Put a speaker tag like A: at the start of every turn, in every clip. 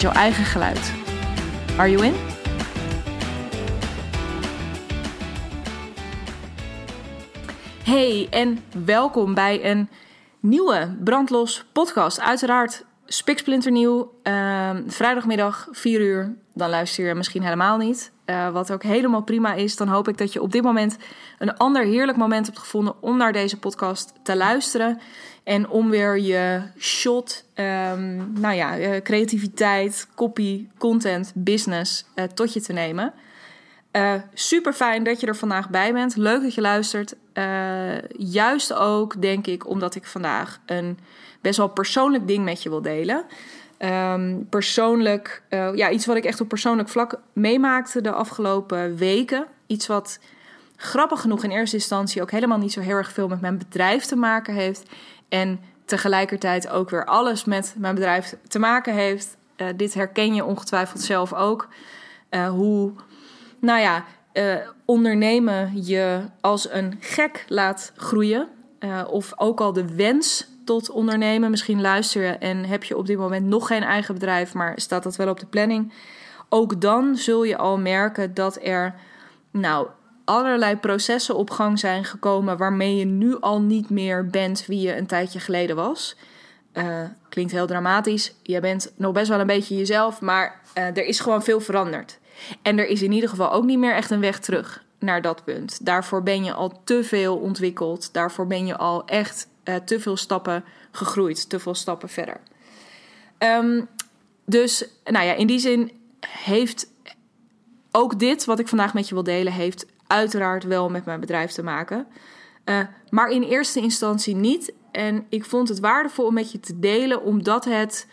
A: jouw eigen geluid. Are you in? Hey en welkom bij een nieuwe Brandlos podcast. Uiteraard spiksplinternieuw. Uh, vrijdagmiddag 4 uur. Dan luister je misschien helemaal niet. Uh, wat ook helemaal prima is. Dan hoop ik dat je op dit moment een ander heerlijk moment hebt gevonden om naar deze podcast te luisteren. En om weer je shot, um, nou ja, uh, creativiteit, copy, content, business uh, tot je te nemen. Uh, super fijn dat je er vandaag bij bent. Leuk dat je luistert. juist ook, denk ik, omdat ik vandaag een best wel persoonlijk ding met je wil delen. Um, persoonlijk, ja, iets wat ik echt op persoonlijk vlak meemaakte de afgelopen weken. Iets wat grappig genoeg in eerste instantie ook helemaal niet zo heel erg veel met mijn bedrijf te maken heeft. En tegelijkertijd ook weer alles met mijn bedrijf te maken heeft. Uh, dit herken je ongetwijfeld zelf ook. Uh, hoe, nou ja, ondernemen je als een gek laat groeien. of ook al de wens tot ondernemen. Misschien luister je en heb je op dit moment nog geen eigen bedrijf, maar staat dat wel op de planning. Ook dan zul je al merken dat er nou, allerlei processen op gang zijn gekomen waarmee je nu al niet meer bent wie je een tijdje geleden was. Uh, klinkt heel dramatisch. Je bent nog best wel een beetje jezelf, maar uh, er is gewoon veel veranderd. En er is in ieder geval ook niet meer echt een weg terug naar dat punt. Daarvoor ben je al te veel ontwikkeld. Daarvoor ben je al echt uh, te veel stappen gegroeid, te veel stappen verder. Um, dus, nou ja, in die zin heeft ook dit wat ik vandaag met je wil delen, heeft uiteraard wel met mijn bedrijf te maken. Uh, maar in eerste instantie niet. En ik vond het waardevol om met je te delen, omdat het,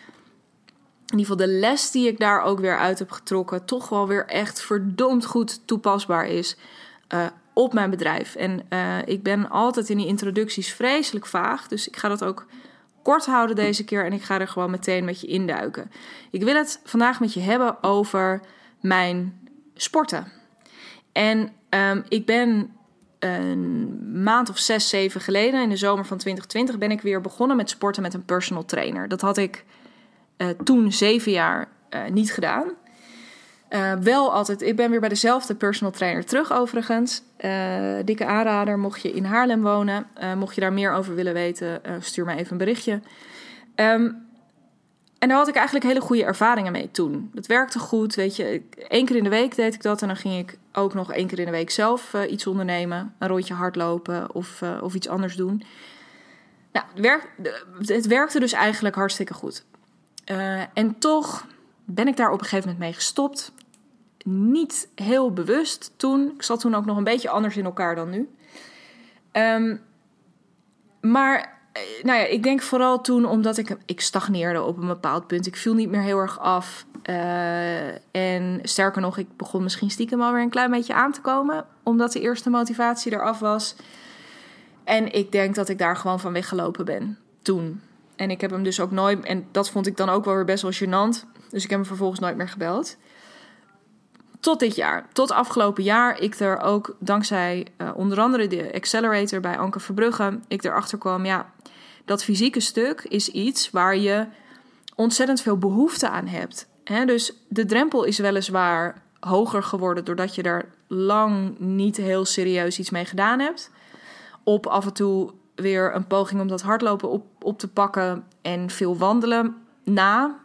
A: in ieder geval de les die ik daar ook weer uit heb getrokken, toch wel weer echt verdomd goed toepasbaar is. Uh, op mijn bedrijf. En uh, ik ben altijd in die introducties vreselijk vaag. Dus ik ga dat ook kort houden deze keer. En ik ga er gewoon meteen met je induiken. Ik wil het vandaag met je hebben over mijn sporten. En um, ik ben een maand of zes, zeven geleden, in de zomer van 2020, ben ik weer begonnen met sporten met een personal trainer. Dat had ik uh, toen zeven jaar uh, niet gedaan. Uh, wel altijd, ik ben weer bij dezelfde personal trainer terug overigens. Dikke aanrader, mocht je in Haarlem wonen, mocht je daar meer over willen weten, stuur mij even een berichtje. Um, en daar had ik eigenlijk hele goede ervaringen mee toen. Dat werkte goed, weet je. Eén keer in de week deed ik dat en dan ging ik ook nog één keer in de week zelf iets ondernemen. Een rondje hardlopen of, of iets anders doen. Nou, het, werk, het werkte dus eigenlijk hartstikke goed. en toch ben ik daar op een gegeven moment mee gestopt niet heel bewust toen. Ik zat toen ook nog een beetje anders in elkaar dan nu. Um, maar eh, nou ja, ik denk vooral toen omdat ik, ik stagneerde op een bepaald punt. Ik viel niet meer heel erg af. Uh, en sterker nog, ik begon misschien stiekem alweer een klein beetje aan te komen. Omdat de eerste motivatie eraf was. En ik denk dat ik daar gewoon van weggelopen ben toen. En ik heb hem dus ook nooit. En dat vond ik dan ook wel weer best wel gênant. Dus ik heb hem vervolgens nooit meer gebeld. Tot dit jaar, tot afgelopen jaar, ik er ook dankzij uh, onder andere de Accelerator bij Anke Verbrugge, ik erachter kwam, ja, dat fysieke stuk is iets waar je ontzettend veel behoefte aan hebt. He, dus de drempel is weliswaar hoger geworden doordat je er lang niet heel serieus iets mee gedaan hebt. Op af en toe weer een poging om dat hardlopen op, op te pakken en veel wandelen na.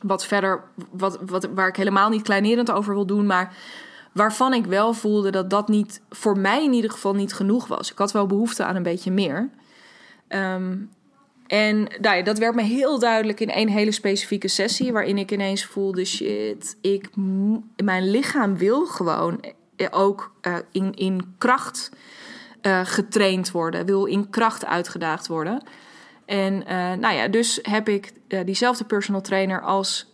A: Wat verder, wat, wat, waar ik helemaal niet kleinerend over wil doen, maar waarvan ik wel voelde dat dat niet, voor mij in ieder geval niet genoeg was. Ik had wel behoefte aan een beetje meer. Um, en nou dat werd me heel duidelijk in één hele specifieke sessie, waarin ik ineens voelde: shit, ik, mijn lichaam wil gewoon ook uh, in, in kracht uh, getraind worden, wil in kracht uitgedaagd worden. En uh, nou ja, dus heb ik uh, diezelfde personal trainer als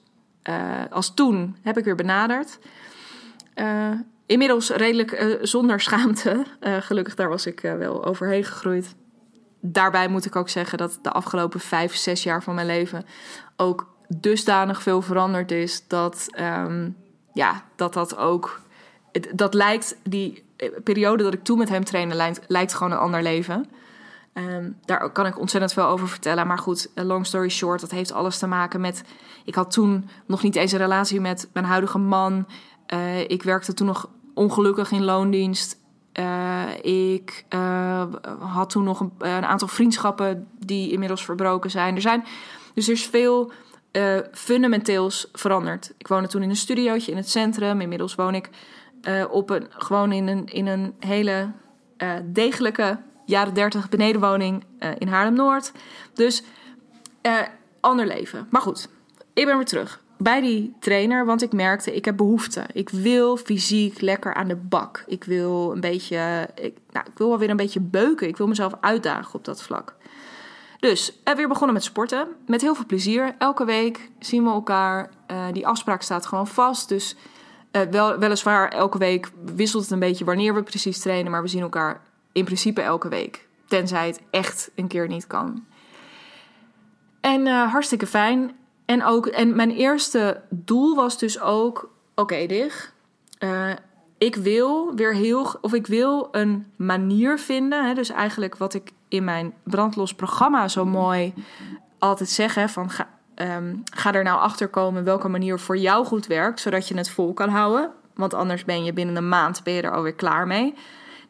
A: als toen heb ik weer benaderd. inmiddels redelijk zonder schaamte. gelukkig daar was ik wel overheen gegroeid. Daarbij moet ik ook zeggen dat de afgelopen vijf, zes jaar van mijn leven ook dusdanig veel veranderd is dat ehm, ja, dat, dat ook. dat lijkt, die periode dat ik toen met hem trainde, lijkt gewoon een ander leven. Ehm, daar kan ik ontzettend veel over vertellen. Maar goed, long story short, dat heeft alles te maken met. Ik had toen nog niet eens een relatie met mijn huidige man. Uh, ik werkte toen nog ongelukkig in loondienst. Uh, ik had toen nog een, aantal vriendschappen die inmiddels verbroken zijn. Er zijn dus er is veel fundamenteels veranderd. Ik woonde toen in een studiootje in het centrum. Inmiddels woon ik op een, gewoon in een, in een hele degelijke jaren 30 benedenwoning in Haarlem-Noord. Dus ander leven. Maar goed, ik ben weer terug bij die trainer, want ik merkte, ik heb behoefte. Ik wil fysiek lekker aan de bak. Ik wil een beetje, ik, nou, ik wil wel weer een beetje beuken. Ik wil mezelf uitdagen op dat vlak. Dus we weer begonnen met sporten. Met heel veel plezier. Elke week zien we elkaar. Die afspraak staat gewoon vast. Dus wel, weliswaar elke week wisselt het een beetje wanneer we precies trainen. Maar we zien elkaar in principe elke week. Tenzij het echt een keer niet kan. En uh, hartstikke fijn. En, ook, en mijn eerste doel was dus ook: oké, okay, Dig. ik wil weer heel. Of ik wil een manier vinden. Hè, dus eigenlijk wat ik in mijn brandlos programma zo mooi altijd zeggen van ga, um, ga er nou achter komen welke manier voor jou goed werkt, zodat je het vol kan houden. Want anders ben je binnen een maand ben je er alweer klaar mee.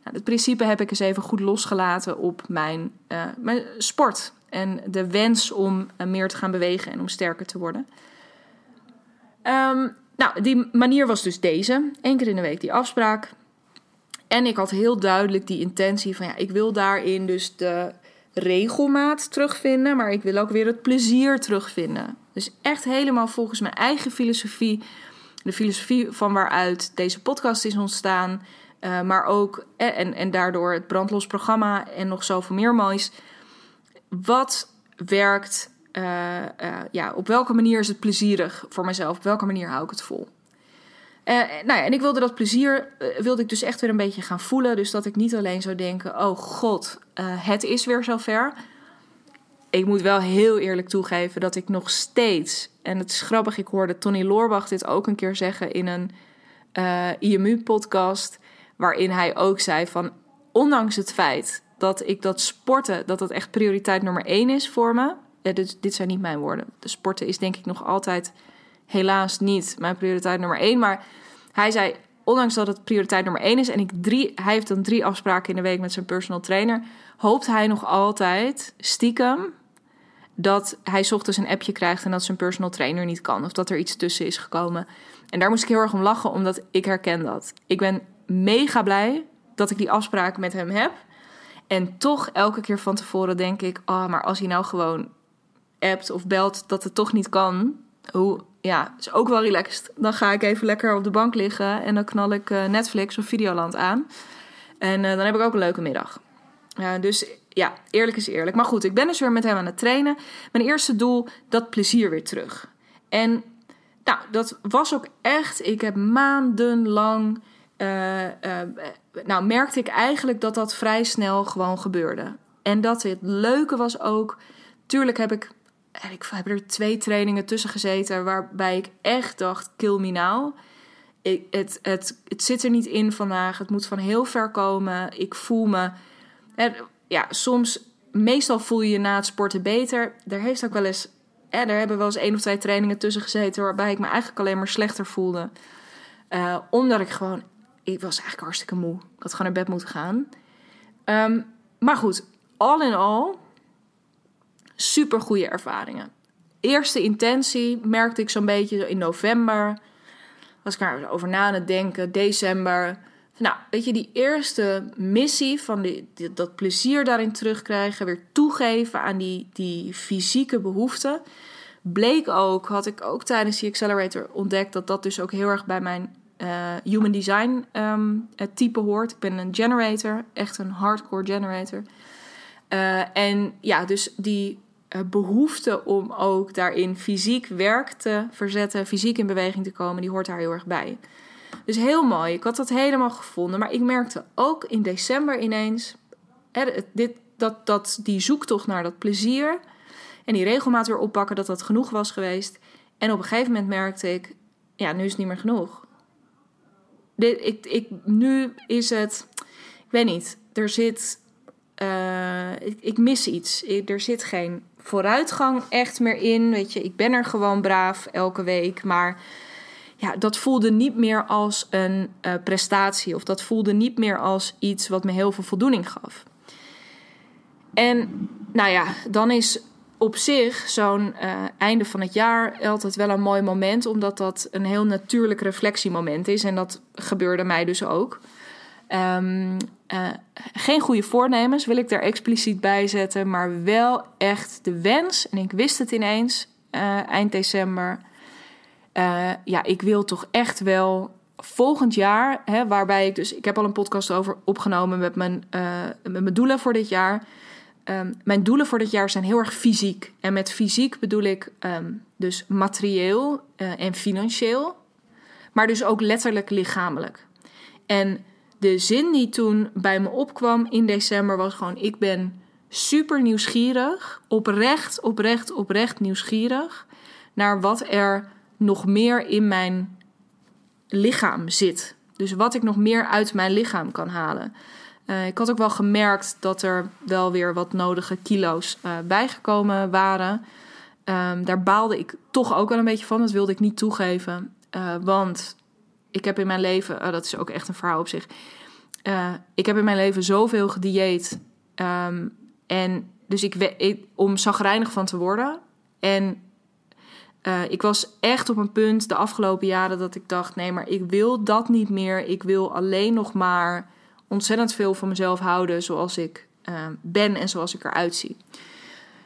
A: Nou, het principe heb ik eens even goed losgelaten op mijn, uh, mijn sport. En de wens om uh, meer te gaan bewegen en om sterker te worden. Um, nou, die manier was dus deze. Eén keer in de week die afspraak. En ik had heel duidelijk die intentie van ja, ik wil daarin dus de regelmaat terugvinden, maar ik wil ook weer het plezier terugvinden. Dus echt helemaal volgens mijn eigen filosofie, de filosofie van waaruit deze podcast is ontstaan, uh, maar ook eh, en, en daardoor het brandlos programma en nog zoveel meer moois. Wat werkt? Uh, ja, op welke manier is het plezierig voor mezelf? Op welke manier hou ik het vol? Nou ja, en ik wilde dat plezier, wilde ik dus echt weer een beetje gaan voelen. Dus dat ik niet alleen zou denken, oh god, het is weer zover. Ik moet wel heel eerlijk toegeven dat ik nog steeds, en het is grappig, ik hoorde Tony Loorbach dit ook een keer zeggen in een IMU-podcast, waarin hij ook zei van, ondanks het feit dat ik dat sporten, dat dat echt prioriteit nummer één is voor me. dit, dit zijn niet mijn woorden. De sporten is denk ik nog altijd helaas niet mijn prioriteit nummer één. Maar hij zei, ondanks dat het prioriteit nummer één is... en ik drie, hij heeft dan drie afspraken in de week met zijn personal trainer... hoopt hij nog altijd stiekem dat hij ochtends een appje krijgt... en dat zijn personal trainer niet kan. Of dat er iets tussen is gekomen. En daar moest ik heel erg om lachen, omdat ik herken dat. Ik ben mega blij dat ik die afspraak met hem heb... En toch elke keer van tevoren denk ik: oh, maar als hij nou gewoon appt of belt dat het toch niet kan, hoe ja, is ook wel relaxed. Dan ga ik even lekker op de bank liggen en dan knal ik uh, Netflix of Videoland aan. En uh, dan heb ik ook een leuke middag. Dus ja, eerlijk is eerlijk. Maar goed, ik ben dus weer met hem aan het trainen. Mijn eerste doel, dat plezier weer terug. En nou, dat was ook echt. Ik heb maandenlang. Nou, merkte ik eigenlijk dat dat vrij snel gewoon gebeurde. En dat het leuke was ook. Tuurlijk heb ik ik heb er twee trainingen tussen gezeten waarbij ik echt dacht: kill me now. Ik, het, het, het zit er niet in vandaag. Het moet van heel ver komen. Ik voel me. ja, soms, meestal voel je je na het sporten beter. Er heeft ook wel eens. er hebben wel eens één of twee trainingen tussen gezeten waarbij ik me eigenlijk alleen maar slechter voelde. Uh, omdat ik gewoon. Ik was eigenlijk hartstikke moe. Ik had gewoon naar bed moeten gaan. Um, maar goed, all in all super goede ervaringen. Eerste intentie merkte ik zo'n beetje in november. Was ik erover na aan het denken, december. Nou, weet je, die eerste missie van die, dat plezier daarin terugkrijgen, weer toegeven aan die, die fysieke behoeften. Bleek ook, had ik ook tijdens die accelerator ontdekt, dat dat dus ook heel erg bij mijn uh, human design um, type hoort. Ik ben een generator, echt een hardcore generator. Uh, en ja, dus die uh, behoefte om ook daarin fysiek werk te verzetten, fysiek in beweging te komen, die hoort daar heel erg bij. Dus heel mooi. Ik had dat helemaal gevonden. Maar ik merkte ook in december ineens dit, dat, dat die zoektocht naar dat plezier en die regelmaat weer oppakken, dat dat genoeg was geweest. En op een gegeven moment merkte ik, ja, nu is het niet meer genoeg. Ik, nu is het, ik weet niet, er zit, uh, ik, ik, mis iets. er zit geen vooruitgang echt meer in. Weet je, ik ben er gewoon braaf elke week, maar ja, dat voelde niet meer als een uh, prestatie of dat voelde niet meer als iets wat me heel veel voldoening gaf. En nou ja, dan is op zich zo'n uh, einde van het jaar altijd wel een mooi moment, omdat dat een heel natuurlijk reflectiemoment is. En dat gebeurde mij dus ook. Um, uh, geen goede voornemens wil ik daar expliciet bij zetten, maar wel echt de wens. En ik wist het ineens uh, eind december. ja, ik wil toch echt wel volgend jaar, hè, waarbij ik dus, ik heb al een podcast over opgenomen met mijn, met mijn doelen voor dit jaar. Um, mijn doelen voor dit jaar zijn heel erg fysiek. En met fysiek bedoel ik um, dus materieel uh, en financieel, maar dus ook letterlijk lichamelijk. En de zin die toen bij me opkwam in december was gewoon: ik ben super nieuwsgierig, oprecht, oprecht, oprecht nieuwsgierig naar wat er nog meer in mijn lichaam zit. Dus wat ik nog meer uit mijn lichaam kan halen. Uh, ik had ook wel gemerkt dat er wel weer wat nodige kilo's uh, bijgekomen waren. Um, daar baalde ik toch ook wel een beetje van. Dat wilde ik niet toegeven. Uh, want ik heb in mijn leven, dat is ook echt een verhaal op zich. ik heb in mijn leven zoveel gedieet. Um, en dus ik, ik, om zagrijnig van te worden. En ik was echt op een punt de afgelopen jaren dat ik dacht: nee, maar ik wil dat niet meer. Ik wil alleen nog maar ontzettend veel van mezelf houden zoals ik uh, ben en zoals ik eruit zie.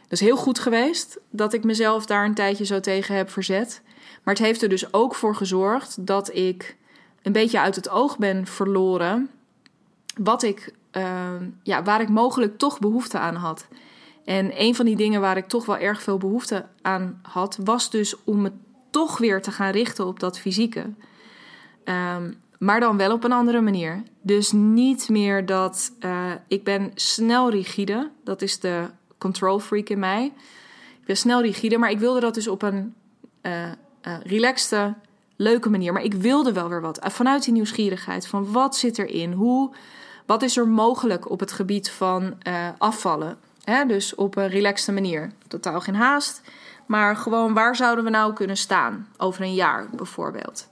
A: Dat is heel goed geweest dat ik mezelf daar een tijdje zo tegen heb verzet. Maar het heeft er dus ook voor gezorgd dat ik een beetje uit het oog ben verloren wat ik, uh, ja, waar ik mogelijk toch behoefte aan had. En een van die dingen waar ik toch wel erg veel behoefte aan had, was dus om me toch weer te gaan richten op dat fysieke. Um, maar dan wel op een andere manier. Dus niet meer dat uh, ik ben snel rigide. Dat is de control freak in mij. Ik ben snel rigide, maar ik wilde dat dus op een uh, relaxte, leuke manier. Maar ik wilde wel weer wat. Vanuit die nieuwsgierigheid van wat zit erin? Hoe, wat is er mogelijk op het gebied van afvallen? Hè? Dus op een relaxte manier. Totaal geen haast. Maar gewoon waar zouden we nou kunnen staan? Over een jaar bijvoorbeeld.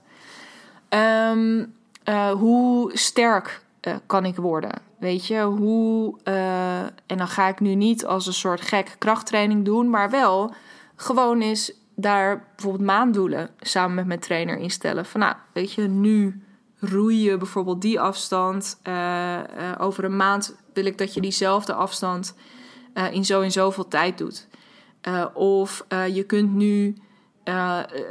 A: Um, uh, hoe sterk uh, kan ik worden? Weet je, hoe. Uh, en dan ga ik nu niet als een soort gek krachttraining doen, maar wel gewoon eens daar bijvoorbeeld maanddoelen samen met mijn trainer instellen. Van nou, weet je, nu roeien bijvoorbeeld die afstand. over een maand wil ik dat je diezelfde afstand in zo en zoveel tijd doet. of je kunt nu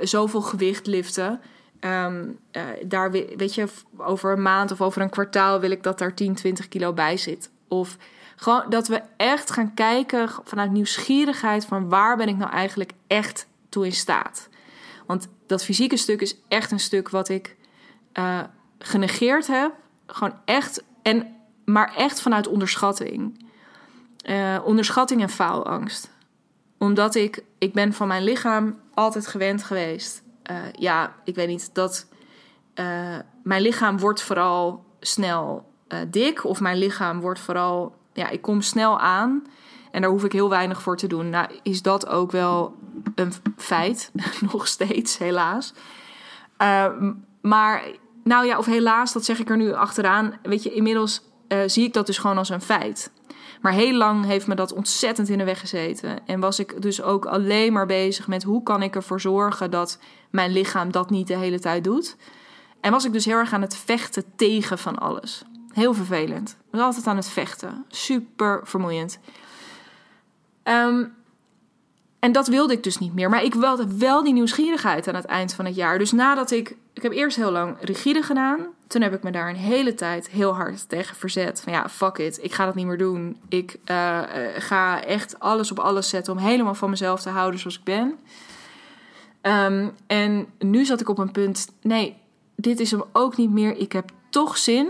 A: zoveel gewicht liften. Um, daar weet je, over een maand of over een kwartaal wil ik dat daar 10, 20 kilo bij zit. Of gewoon dat we echt gaan kijken vanuit nieuwsgierigheid van waar ben ik nou eigenlijk echt toe in staat. Want dat fysieke stuk is echt een stuk wat ik uh, genegeerd heb. Gewoon echt, en, maar echt vanuit onderschatting. Uh, onderschatting en faalangst. Omdat ik, ik ben van mijn lichaam altijd gewend geweest uh, ja, ik weet niet, dat uh, mijn lichaam wordt vooral snel uh, dik. Of mijn lichaam wordt vooral, ja, ik kom snel aan. En daar hoef ik heel weinig voor te doen. Nou, is dat ook wel een feit, nog steeds, helaas. maar, nou ja, of helaas, dat zeg ik er nu achteraan. Weet je, inmiddels zie ik dat dus gewoon als een feit. Maar heel lang heeft me dat ontzettend in de weg gezeten. En was ik dus ook alleen maar bezig met hoe kan ik ervoor zorgen dat mijn lichaam dat niet de hele tijd doet. En was ik dus heel erg aan het vechten tegen van alles. Heel vervelend. Ik was altijd aan het vechten. Super vermoeiend. Um, en dat wilde ik dus niet meer. Maar ik wilde wel die nieuwsgierigheid aan het eind van het jaar. Dus nadat ik. Ik heb eerst heel lang rigide gedaan. Toen heb ik me daar een hele tijd heel hard tegen verzet. Van ja, fuck it. Ik ga dat niet meer doen. Ik uh, ga echt alles op alles zetten om helemaal van mezelf te houden zoals ik ben. Um, en nu zat ik op een punt. Nee, dit is hem ook niet meer. Ik heb toch zin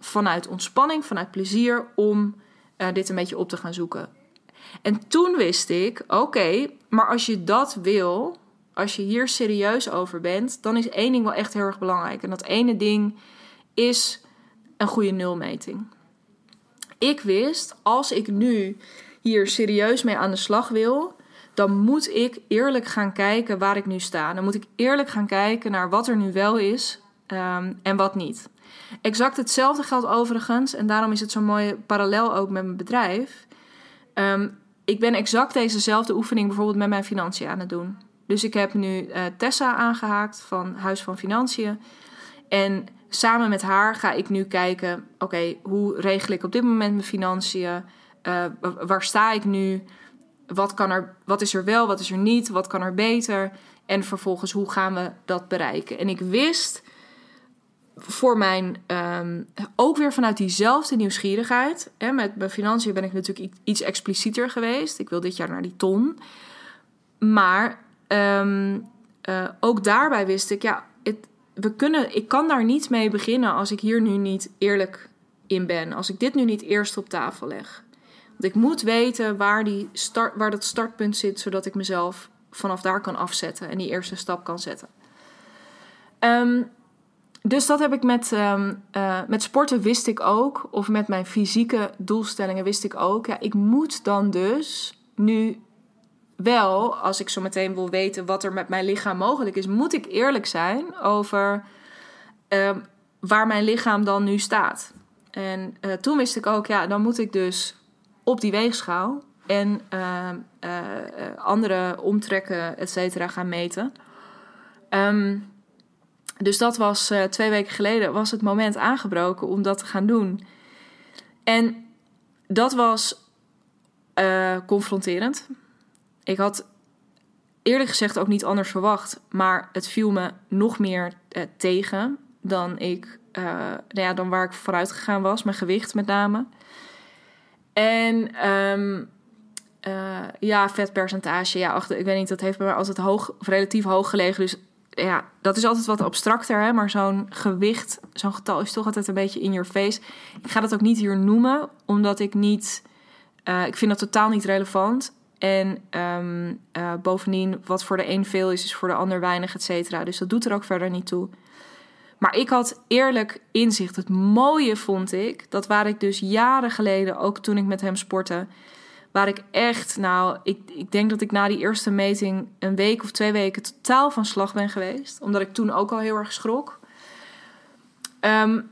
A: vanuit ontspanning, vanuit plezier om uh, dit een beetje op te gaan zoeken. En toen wist ik, oké, maar als je dat wil, als je hier serieus over bent, dan is één ding wel echt heel erg belangrijk. En dat ene ding is een goede nulmeting. Ik wist, als ik nu hier serieus mee aan de slag wil, dan moet ik eerlijk gaan kijken waar ik nu sta. Dan moet ik eerlijk gaan kijken naar wat er nu wel is um, en wat niet. Exact hetzelfde geldt overigens, en daarom is het zo'n mooie parallel ook met mijn bedrijf. Um, ik ben exact dezezelfde oefening bijvoorbeeld met mijn financiën aan het doen. Dus ik heb nu uh, Tessa aangehaakt van Huis van Financiën. En samen met haar ga ik nu kijken: oké, hoe regel ik op dit moment mijn financiën? Uh, waar sta ik nu? Wat, kan er, wat is er wel, wat is er niet? Wat kan er beter? En vervolgens, hoe gaan we dat bereiken? En ik wist voor mijn, um, ook weer vanuit diezelfde nieuwsgierigheid. Hè, met mijn financiën ben ik natuurlijk iets explicieter geweest. Ik wil dit jaar naar die ton. Maar um, uh, ook daarbij wist ik, ja, het, we kunnen, ik kan daar niet mee beginnen als ik hier nu niet eerlijk in ben. Als ik dit nu niet eerst op tafel leg. Want ik moet weten waar, die start, waar dat startpunt zit, zodat ik mezelf vanaf daar kan afzetten en die eerste stap kan zetten. Um, dus dat heb ik met, um, uh, met sporten wist ik ook. Of met mijn fysieke doelstellingen wist ik ook. Ja, ik moet dan dus nu wel, als ik zo meteen wil weten wat er met mijn lichaam mogelijk is, moet ik eerlijk zijn over um, waar mijn lichaam dan nu staat. En uh, toen wist ik ook, ja, dan moet ik dus op die weegschaal en uh, andere omtrekken, et cetera, gaan meten. Um, dus dat was uh, twee weken geleden, was het moment aangebroken om dat te gaan doen. En dat was uh, confronterend. Ik had eerlijk gezegd ook niet anders verwacht, maar het viel me nog meer uh, tegen dan ik, nou ja, dan waar ik vooruit gegaan was, mijn gewicht met name. En um, ja, vetpercentage, ja, achter, ik weet niet, dat heeft mij altijd hoog, relatief hoog gelegen. Dus ja, dat is altijd wat abstracter, hè? maar zo'n gewicht, zo'n getal is toch altijd een beetje in your face. Ik ga dat ook niet hier noemen, omdat ik niet, uh, ik vind dat totaal niet relevant. En um, uh, bovendien, wat voor de een veel is, is voor de ander weinig, et cetera. Dus dat doet er ook verder niet toe. Maar ik had eerlijk inzicht. Het mooie vond ik, dat waar ik dus jaren geleden, ook toen ik met hem sportte, Waar ik echt, nou, ik, ik denk dat ik na die eerste meting een week of twee weken totaal van slag ben geweest. Omdat ik toen ook al heel erg schrok. Um,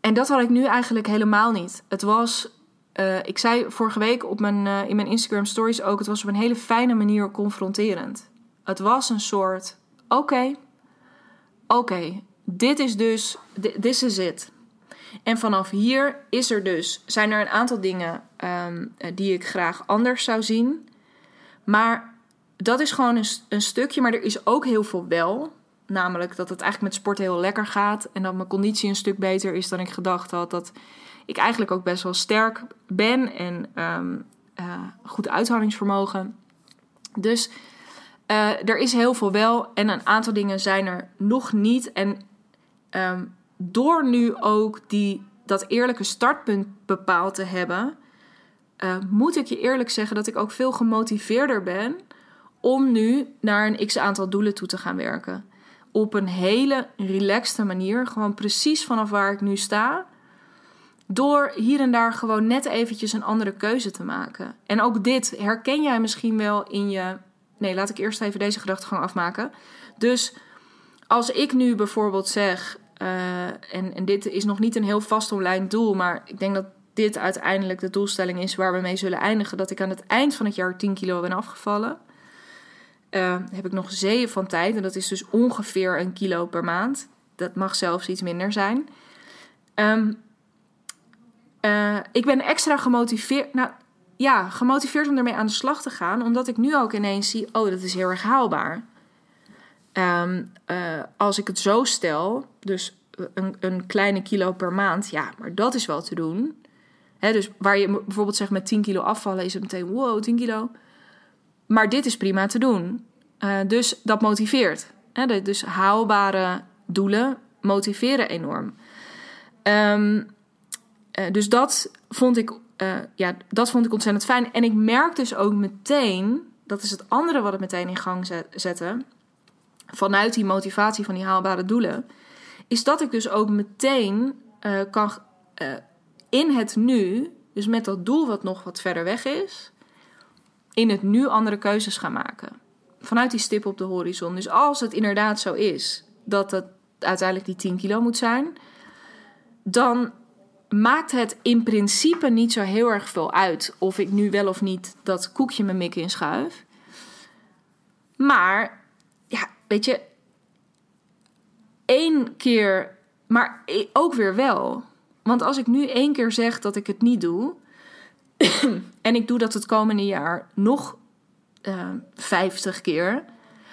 A: en dat had ik nu eigenlijk helemaal niet. Het was, uh, ik zei vorige week op mijn, uh, in mijn Instagram stories ook, het was op een hele fijne manier confronterend. Het was een soort, oké, oké, dit is dus, this is it. En vanaf hier is er dus, zijn er een aantal dingen um, die ik graag anders zou zien. Maar dat is gewoon een, stukje. Maar er is ook heel veel wel. Namelijk dat het eigenlijk met sport heel lekker gaat. En dat mijn conditie een stuk beter is dan ik gedacht had. Dat ik eigenlijk ook best wel sterk ben. En um, uh, goed uithoudingsvermogen. Dus uh, er is heel veel wel. En een aantal dingen zijn er nog niet. En um, door nu ook die, dat eerlijke startpunt bepaald te hebben, uh, moet ik je eerlijk zeggen dat ik ook veel gemotiveerder ben om nu naar een x aantal doelen toe te gaan werken. Op een hele relaxte manier, gewoon precies vanaf waar ik nu sta. Door hier en daar gewoon net eventjes een andere keuze te maken. En ook dit herken jij misschien wel in je. Nee, laat ik eerst even deze gedachtegang afmaken. Dus als ik nu bijvoorbeeld zeg: uh, en, dit is nog niet een heel vast online doel, maar ik denk dat dit uiteindelijk de doelstelling is waar we mee zullen eindigen. Dat ik aan het eind van het jaar 10 kilo ben afgevallen. Uh, heb ik nog zeeën van tijd. En dat is dus ongeveer een kilo per maand. Dat mag zelfs iets minder zijn. Um, uh, ik ben extra gemotiveerd. Nou, ja, gemotiveerd om ermee aan de slag te gaan, omdat ik nu ook ineens zie: oh, dat is heel erg haalbaar. Ehm, eh, als ik het zo stel, dus een, een, kleine kilo per maand, ja, maar dat is wel te doen. Dus waar je bijvoorbeeld zegt met 10 kilo afvallen, is het meteen wow, 10 kilo. Maar dit is prima te doen. Uh, dus dat motiveert. Dus haalbare doelen motiveren enorm. Um, uh, dus dat vond ik, uh, ja, dat vond ik ontzettend fijn. En ik merk dus ook meteen, dat is het andere wat het meteen in gang zette, vanuit die motivatie van die haalbare doelen, is dat ik dus ook meteen uh, kan in het nu, dus met dat doel wat nog wat verder weg is, in het nu andere keuzes gaan maken. Vanuit die stip op de horizon. Dus als het inderdaad zo is dat het uiteindelijk die 10 kilo moet zijn, dan maakt het in principe niet zo heel erg veel uit of ik nu wel of niet dat koekje mijn mik inschuif. Maar ja, weet je, één keer, maar ook weer wel. Want als ik nu één keer zeg dat ik het niet doe, en ik doe dat het komende jaar nog eh, 50 keer,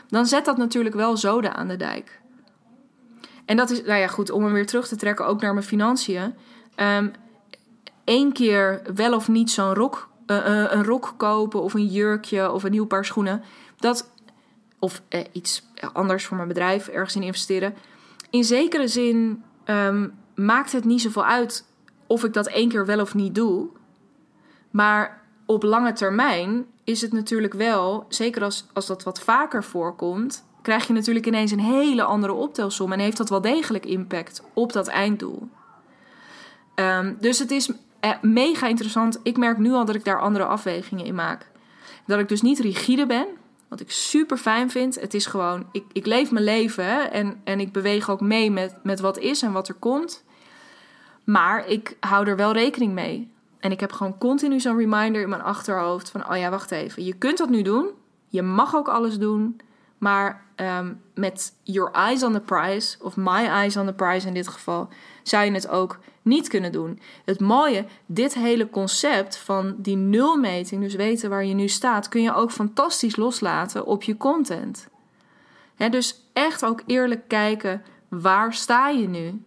A: dan zet dat natuurlijk wel zoden aan de dijk. En dat is, nou ja, goed, om hem weer terug te trekken, ook naar mijn financiën. Eén keer wel of niet zo'n rok, uh, een rok kopen of een jurkje of een nieuw paar schoenen. Dat, of iets anders voor mijn bedrijf, ergens in investeren. In zekere zin um, maakt het niet zoveel uit of ik dat één keer wel of niet doe. Maar op lange termijn is het natuurlijk wel, zeker als, als dat wat vaker voorkomt, krijg je natuurlijk ineens een hele andere optelsom en heeft dat wel degelijk impact op dat einddoel. Um, dus het is eh, mega interessant. Ik merk nu al dat ik daar andere afwegingen in maak. Dat ik dus niet rigide ben, wat ik super fijn vind. Het is gewoon, ik, ik leef mijn leven en, en ik beweeg ook mee met, met wat is en wat er komt. Maar ik hou er wel rekening mee. En ik heb gewoon continu zo'n reminder in mijn achterhoofd van, oh ja, wacht even. Je kunt dat nu doen. Je mag ook alles doen. Maar um, met your eyes on the prize, of my eyes on the prize in dit geval, zou je het ook niet kunnen doen. Het mooie, dit hele concept van die nulmeting, dus weten waar je nu staat, kun je ook fantastisch loslaten op je content. dus echt ook eerlijk kijken, waar sta je nu?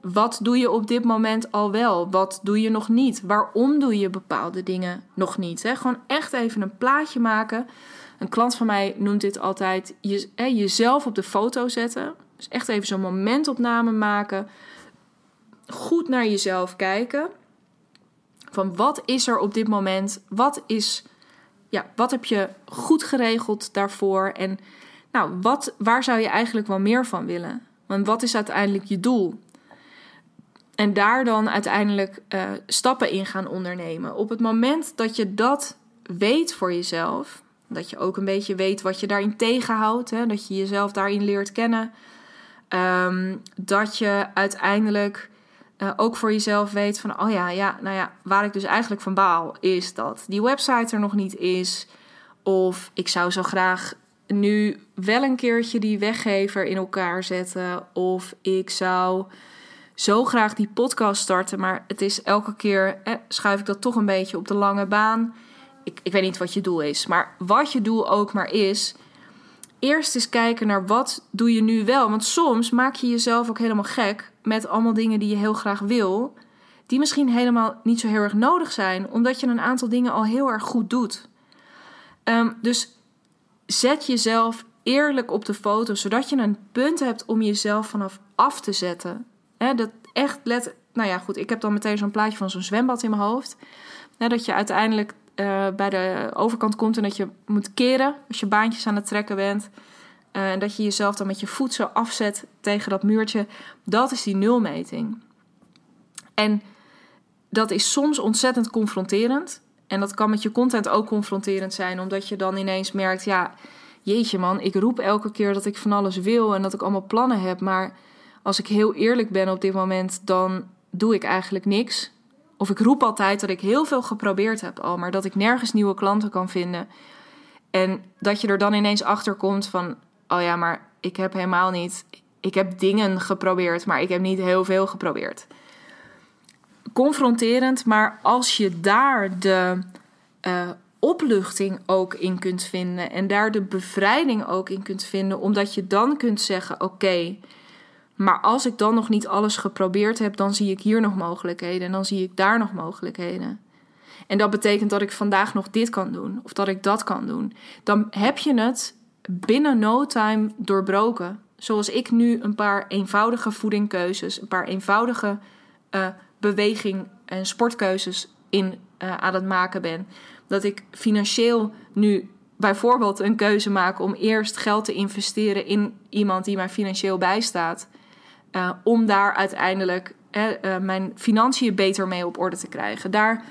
A: Wat doe je op dit moment al wel? Wat doe je nog niet? Waarom doe je bepaalde dingen nog niet? Gewoon echt even een plaatje maken. Een klant van mij noemt dit altijd je, jezelf op de foto zetten. Dus echt even zo'n momentopname maken goed naar jezelf kijken. Van wat is er op dit moment? Wat is, ja, wat heb je goed geregeld daarvoor? En nou, wat, waar zou je eigenlijk wel meer van willen? Want wat is uiteindelijk je doel? En daar dan uiteindelijk uh, stappen in gaan ondernemen. Op het moment dat je dat weet voor jezelf, dat je ook een beetje weet wat je daarin tegenhoudt, hè, dat je jezelf daarin leert kennen, um, dat je uiteindelijk uh, ook voor jezelf weet van, oh ja, ja, nou ja, waar ik dus eigenlijk van baal is dat die website er nog niet is. Of ik zou zo graag nu wel een keertje die weggever in elkaar zetten. Of ik zou zo graag die podcast starten, maar het is elke keer eh, schuif ik dat toch een beetje op de lange baan. Ik, ik weet niet wat je doel is, maar wat je doel ook maar is, eerst eens kijken naar wat doe je nu wel. Want soms maak je jezelf ook helemaal gek met allemaal dingen die je heel graag wil, die misschien helemaal niet zo heel erg nodig zijn, omdat je een aantal dingen al heel erg goed doet. Um, dus zet jezelf eerlijk op de foto, zodat je een punt hebt om jezelf vanaf af te zetten. He, dat echt let. Nou ja, goed, ik heb dan meteen zo'n plaatje van zo'n zwembad in mijn hoofd. dat je uiteindelijk uh, bij de overkant komt en dat je moet keren als je baantjes aan het trekken bent. Eh, en dat je jezelf dan met je voet zo afzet tegen dat muurtje. Dat is die nulmeting. En dat is soms ontzettend confronterend. En dat kan met je content ook confronterend zijn, omdat je dan ineens merkt: ja, jeetje man, ik roep elke keer dat ik van alles wil en dat ik allemaal plannen heb. Maar als ik heel eerlijk ben op dit moment, dan doe ik eigenlijk niks. Of ik roep altijd dat ik heel veel geprobeerd heb al, maar dat ik nergens nieuwe klanten kan vinden. En dat je er dan ineens achter komt van: oh ja, maar ik heb helemaal niet. Ik heb dingen geprobeerd, maar ik heb niet heel veel geprobeerd. Confronterend, maar als je daar de uh, opluchting ook in kunt vinden. En daar de bevrijding ook in kunt vinden. Omdat je dan kunt zeggen: Oké, maar als ik dan nog niet alles geprobeerd heb, dan zie ik hier nog mogelijkheden. En dan zie ik daar nog mogelijkheden. En dat betekent dat ik vandaag nog dit kan doen. Of dat ik dat kan doen. Dan heb je het binnen no time doorbroken. Zoals ik nu een paar eenvoudige voedingkeuzes, een paar eenvoudige uh, beweging- en sportkeuzes in, uh, aan het maken ben. Dat ik financieel nu bijvoorbeeld een keuze maak om eerst geld te investeren in iemand die mij financieel bijstaat. Uh, om daar uiteindelijk mijn financiën beter mee op orde te krijgen. Daar,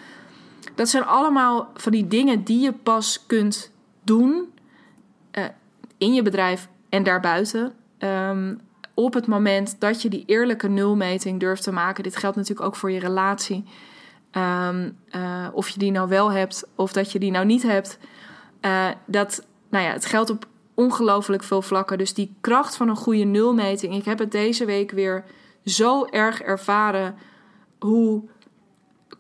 A: dat zijn allemaal van die dingen die je pas kunt doen in je bedrijf en daarbuiten. Um, op het moment dat je die eerlijke nulmeting durft te maken. Dit geldt natuurlijk ook voor je relatie. Um, uh, of je die nou wel hebt of dat je die nou niet hebt. Uh, dat, nou ja, het geldt op ongelooflijk veel vlakken. Dus die kracht van een goede nulmeting. Ik heb het deze week weer zo erg ervaren hoe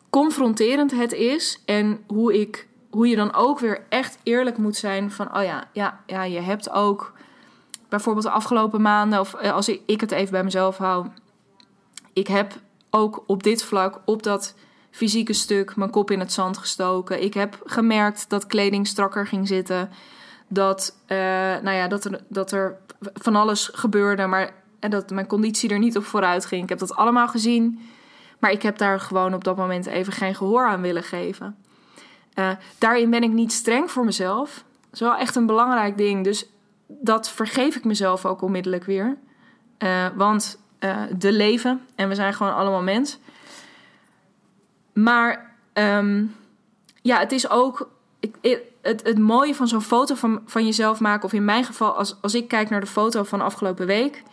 A: confronterend het is. En hoe, ik, hoe je dan ook weer echt eerlijk moet zijn van... oh ja, ja, ja je hebt ook bijvoorbeeld de afgelopen maanden, of eh, als ik het even bij mezelf hou, ik heb ook op dit vlak, op dat fysieke stuk, mijn kop in het zand gestoken. Ik heb gemerkt dat kleding strakker ging zitten. Dat, uh, nou ja, dat, er, dat er van alles gebeurde, maar en dat mijn conditie er niet op vooruit ging. Ik heb dat allemaal gezien. Maar ik heb daar gewoon op dat moment even geen gehoor aan willen geven. Uh, daarin ben ik niet streng voor mezelf. Dat is wel echt een belangrijk ding. Dus dat vergeef ik mezelf ook onmiddellijk weer. Uh, want uh, de leven en we zijn gewoon allemaal mens. Maar um, ja, het is ook ik, het, het mooie van zo'n foto van, van jezelf maken, of in mijn geval, als, als ik kijk naar de foto van afgelopen week,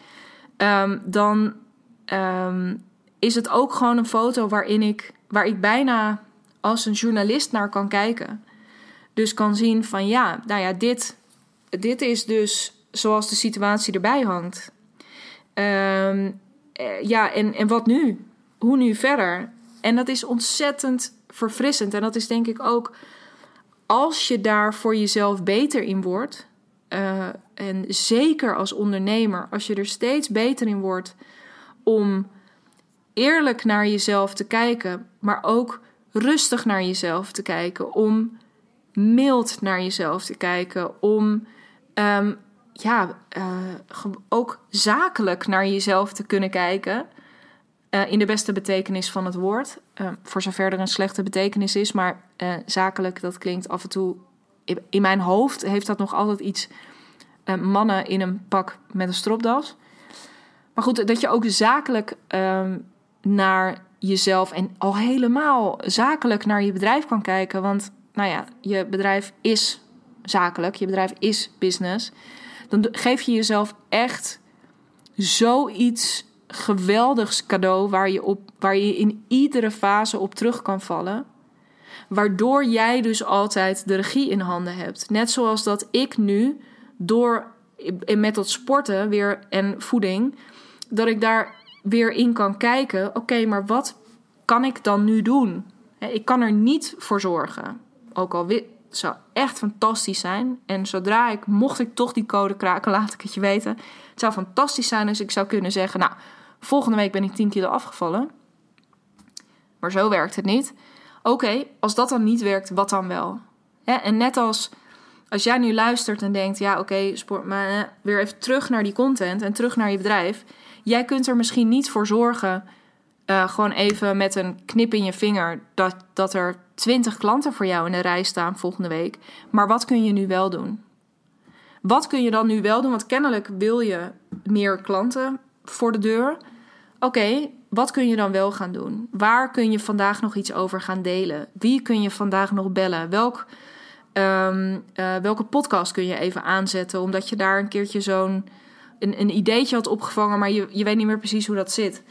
A: um, dan um, is het ook gewoon een foto waarin ik, waar ik bijna als een journalist naar kan kijken. Dus kan zien van ja, nou ja, dit, dit is dus zoals de situatie erbij hangt. Um, ja, en, en wat nu? Hoe nu verder? En dat is ontzettend verfrissend. En dat is denk ik ook als je daar voor jezelf beter in wordt. Uh, en zeker als ondernemer, als je er steeds beter in wordt om eerlijk naar jezelf te kijken, maar ook rustig naar jezelf te kijken, om mild naar jezelf te kijken, om um, ja, uh, ook zakelijk naar jezelf te kunnen kijken. Uh, in de beste betekenis van het woord. Uh, voor zover er een slechte betekenis is. Maar zakelijk, dat klinkt af en toe. In mijn hoofd heeft dat nog altijd iets. mannen in een pak met een stropdas. Maar goed, dat je ook zakelijk um, naar jezelf. en al helemaal zakelijk naar je bedrijf kan kijken. Want, nou ja, je bedrijf is zakelijk, je bedrijf is business, dan geef je jezelf echt zoiets geweldigs cadeau waar je, op, waar je in iedere fase op terug kan vallen. Waardoor jij dus altijd de regie in handen hebt. Net zoals dat ik nu door met dat sporten weer en voeding, dat ik daar weer in kan kijken. Oké, maar wat kan ik dan nu doen? Ik kan er niet voor zorgen. Ook al zou echt fantastisch zijn. En zodra ik, mocht ik toch die code kraken, laat ik het je weten. Het zou fantastisch zijn als ik zou kunnen zeggen: Nou, volgende week ben ik 10 kilo afgevallen. Maar zo werkt het niet. Oké, als dat dan niet werkt, wat dan wel? en net als als jij nu luistert en denkt: Ja, oké, sport, maar weer even terug naar die content en terug naar je bedrijf. Jij kunt er misschien niet voor zorgen uh, gewoon even met een knip in je vinger dat, dat er 20 klanten voor jou in de rij staan volgende week. Maar wat kun je nu wel doen? Wat kun je dan nu wel doen? Want kennelijk wil je meer klanten voor de deur. Oké, wat kun je dan wel gaan doen? Waar kun je vandaag nog iets over gaan delen? Wie kun je vandaag nog bellen? Welk, um, uh, welke podcast kun je even aanzetten? Omdat je daar een keertje zo'n een, een ideetje had opgevangen, maar je, je weet niet meer precies hoe dat zit.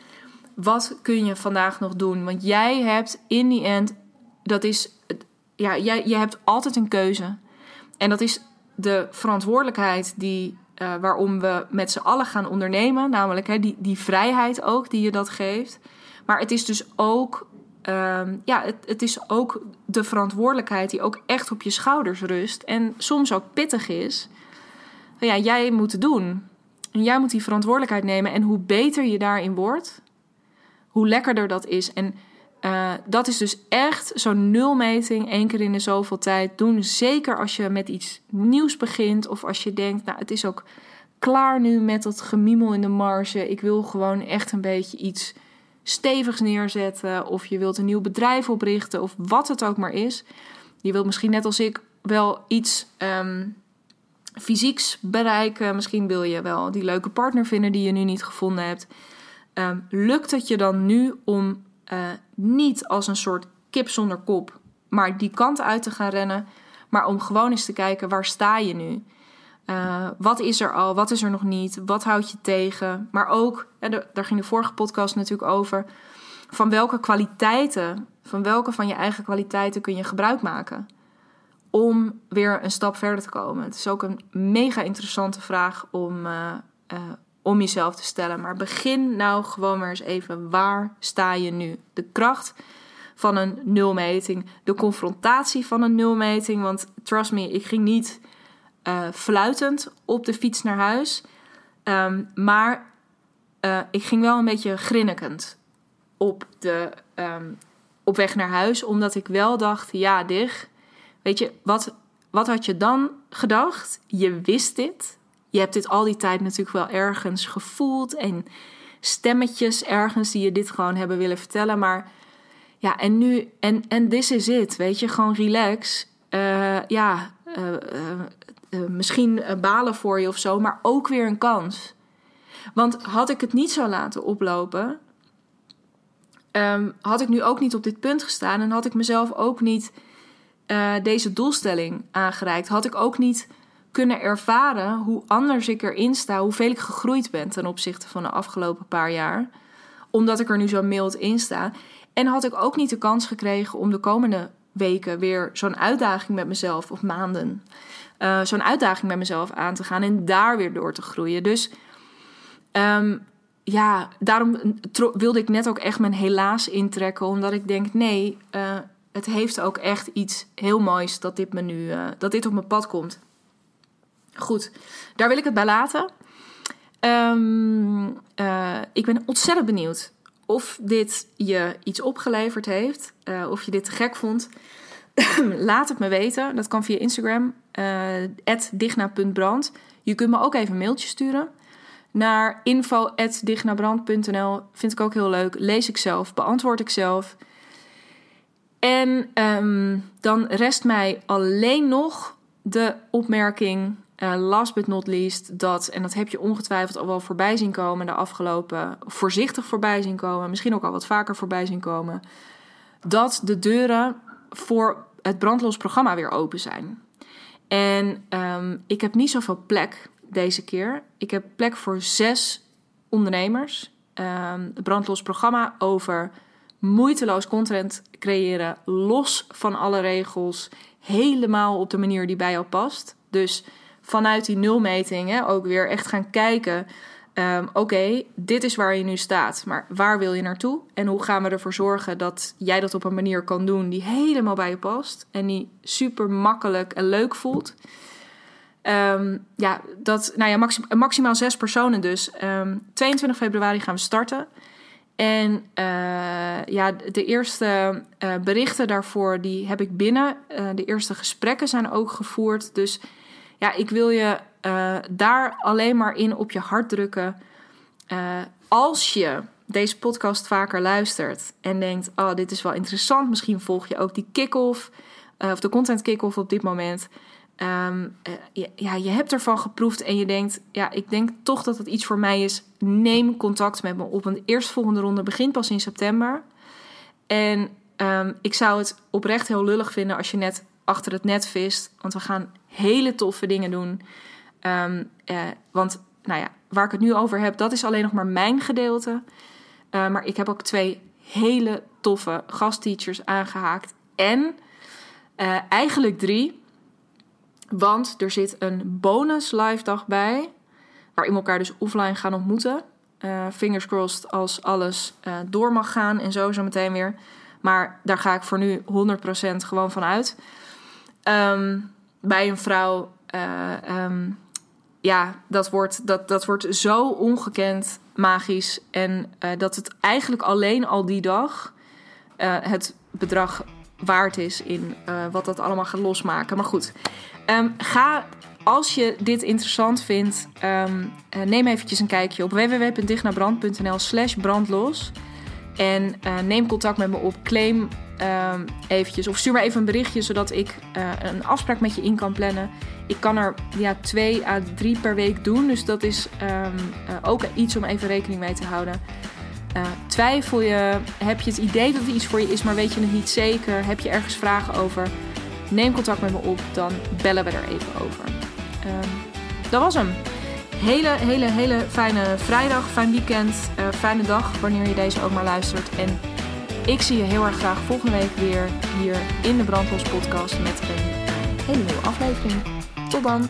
A: Wat kun je vandaag nog doen? Want jij hebt in die end, dat is, ja, jij, je hebt altijd een keuze. En dat is de verantwoordelijkheid die, uh, waarom we met z'n allen gaan ondernemen. Namelijk hè, die, die vrijheid ook die je dat geeft. Maar het is dus ook ehm, ja, het, het is ook de verantwoordelijkheid die ook echt op je schouders rust. En soms ook pittig is. Ja, jij moet het doen. En jij moet die verantwoordelijkheid nemen. En hoe beter je daarin wordt, hoe lekkerder dat is. En uh, dat is dus echt zo'n nulmeting, één keer in de zoveel tijd doen. Zeker als je met iets nieuws begint of als je denkt, nou het is ook klaar nu met dat gemiemel in de marge. Ik wil gewoon echt een beetje iets stevigs neerzetten. Of je wilt een nieuw bedrijf oprichten of wat het ook maar is. Je wilt misschien net als ik wel iets um, fysieks bereiken. Misschien wil je wel die leuke partner vinden die je nu niet gevonden hebt. Um, lukt het je dan nu om uh, niet als een soort kip zonder kop, maar die kant uit te gaan rennen, maar om gewoon eens te kijken waar sta je nu? Uh, wat is er al? Wat is er nog niet? Wat houd je tegen? Maar ook, daar ging de vorige podcast natuurlijk over, van welke kwaliteiten, van welke van je eigen kwaliteiten kun je gebruik maken om weer een stap verder te komen? Het is ook een mega interessante vraag om, uh, uh, om jezelf te stellen. Maar begin nou gewoon maar eens even. Waar sta je nu? De kracht van een nulmeting. De confrontatie van een nulmeting. Want trust me, ik ging niet uh, fluitend op de fiets naar huis. Um, maar ik ging wel een beetje grinnikend op, de, um, op weg naar huis. Omdat ik wel dacht, ja, dig. Weet je, wat, wat had je dan gedacht? Je wist dit je hebt dit al die tijd natuurlijk wel ergens gevoeld en stemmetjes ergens die je dit gewoon hebben willen vertellen. Maar ja, en nu, en, en this is it, weet je, gewoon relax. Uh, ja, uh, uh, misschien balen voor je of zo, maar ook weer een kans. Want had ik het niet zo laten oplopen, um, had ik nu ook niet op dit punt gestaan en had ik mezelf ook niet deze doelstelling aangereikt. Had ik ook niet kunnen ervaren hoe anders ik erin sta, hoeveel ik gegroeid ben ten opzichte van de afgelopen paar jaar. Omdat ik er nu zo mild in sta. En had ik ook niet de kans gekregen om de komende weken weer zo'n uitdaging met mezelf, of maanden, uh, zo'n uitdaging met mezelf aan te gaan en daar weer door te groeien. Dus um, ja, daarom wilde ik net ook echt mijn helaas intrekken, omdat ik denk: nee, uh, het heeft ook echt iets heel moois dat dit, me uh, dat dit op mijn pad komt. Goed, daar wil ik het bij laten. Um, uh, ik ben ontzettend benieuwd of dit je iets opgeleverd heeft. Uh, of je dit te gek vond. Laat het me weten. Dat kan via Instagram. Digna.brand. Je kunt me ook even een mailtje sturen. Naar info.dignabrand.nl. Vind ik ook heel leuk. Lees ik zelf. Beantwoord ik zelf. En um, dan rest mij alleen nog de opmerking uh, last but not least, dat, en dat heb je ongetwijfeld al wel voorbij zien komen de afgelopen, voorzichtig voorbij zien komen, misschien ook al wat vaker voorbij zien komen, dat de deuren voor het brandlos programma weer open zijn. En um, ik heb niet zoveel plek deze keer. Ik heb plek voor zes ondernemers. Um, het brandlos programma over moeiteloos content creëren, los van alle regels, helemaal op de manier die bij jou past. Dus vanuit die nulmeting hè, ook weer echt gaan kijken. Um, Oké, dit is waar je nu staat, maar waar wil je naartoe? En hoe gaan we ervoor zorgen dat jij dat op een manier kan doen die helemaal bij je past en die super makkelijk en leuk voelt? Um, ja, dat, nou ja, maxim, maximaal zes personen dus. Um, ehm, 22 februari gaan we starten. En uh, ja, de eerste uh, berichten daarvoor die heb ik binnen. Uh, de eerste gesprekken zijn ook gevoerd. Dus ja, ik wil je daar alleen maar in op je hart drukken. Als je deze podcast vaker luistert en denkt: Oh, dit is wel interessant. Misschien volg je ook die kick-off of de content kick-off op dit moment. Um, ja, je hebt ervan geproefd en je denkt: Ja, ik denk toch dat het iets voor mij is. Neem contact met me op. Een eerstvolgende ronde begint pas in september. En um, ik zou het oprecht heel lullig vinden als je net achter het net vist. Want we gaan hele toffe dingen doen. Um, uh, want nou ja, waar ik het nu over heb, dat is alleen nog maar mijn gedeelte. Maar ik heb ook twee hele toffe gastteachers aangehaakt. En uh, eigenlijk drie. Want er zit een bonus live dag bij. Waarin we elkaar dus offline gaan ontmoeten. fingers crossed als alles door mag gaan en zo zo meteen weer. Maar daar ga ik voor nu 100% gewoon van uit. Ehm, bij een vrouw, eh, ehm, ja, dat wordt, dat, dat wordt zo ongekend magisch. En dat het eigenlijk alleen al die dag het bedrag waard is in wat dat allemaal gaat losmaken. Maar goed, um, ga als je dit interessant vindt, um, neem eventjes een kijkje op www.dichtnabrand.nl slash brandlos. En uh, neem contact met me op, claim um, eventjes of stuur maar even een berichtje zodat ik een afspraak met je in kan plannen. Ik kan er ja, twee à drie per week doen, dus dat is ook iets om even rekening mee te houden. Twijfel je, heb je het idee dat er iets voor je is, maar weet je het niet zeker? Heb je ergens vragen over? Neem contact met me op, dan bellen we er even over. Um, dat was hem. Hele, hele, hele fijne vrijdag, fijn weekend, uh, fijne dag wanneer je deze ook maar luistert. En ik zie je heel erg graag volgende week weer hier in de Brandlos podcast met een hele nieuwe aflevering. Tot dan!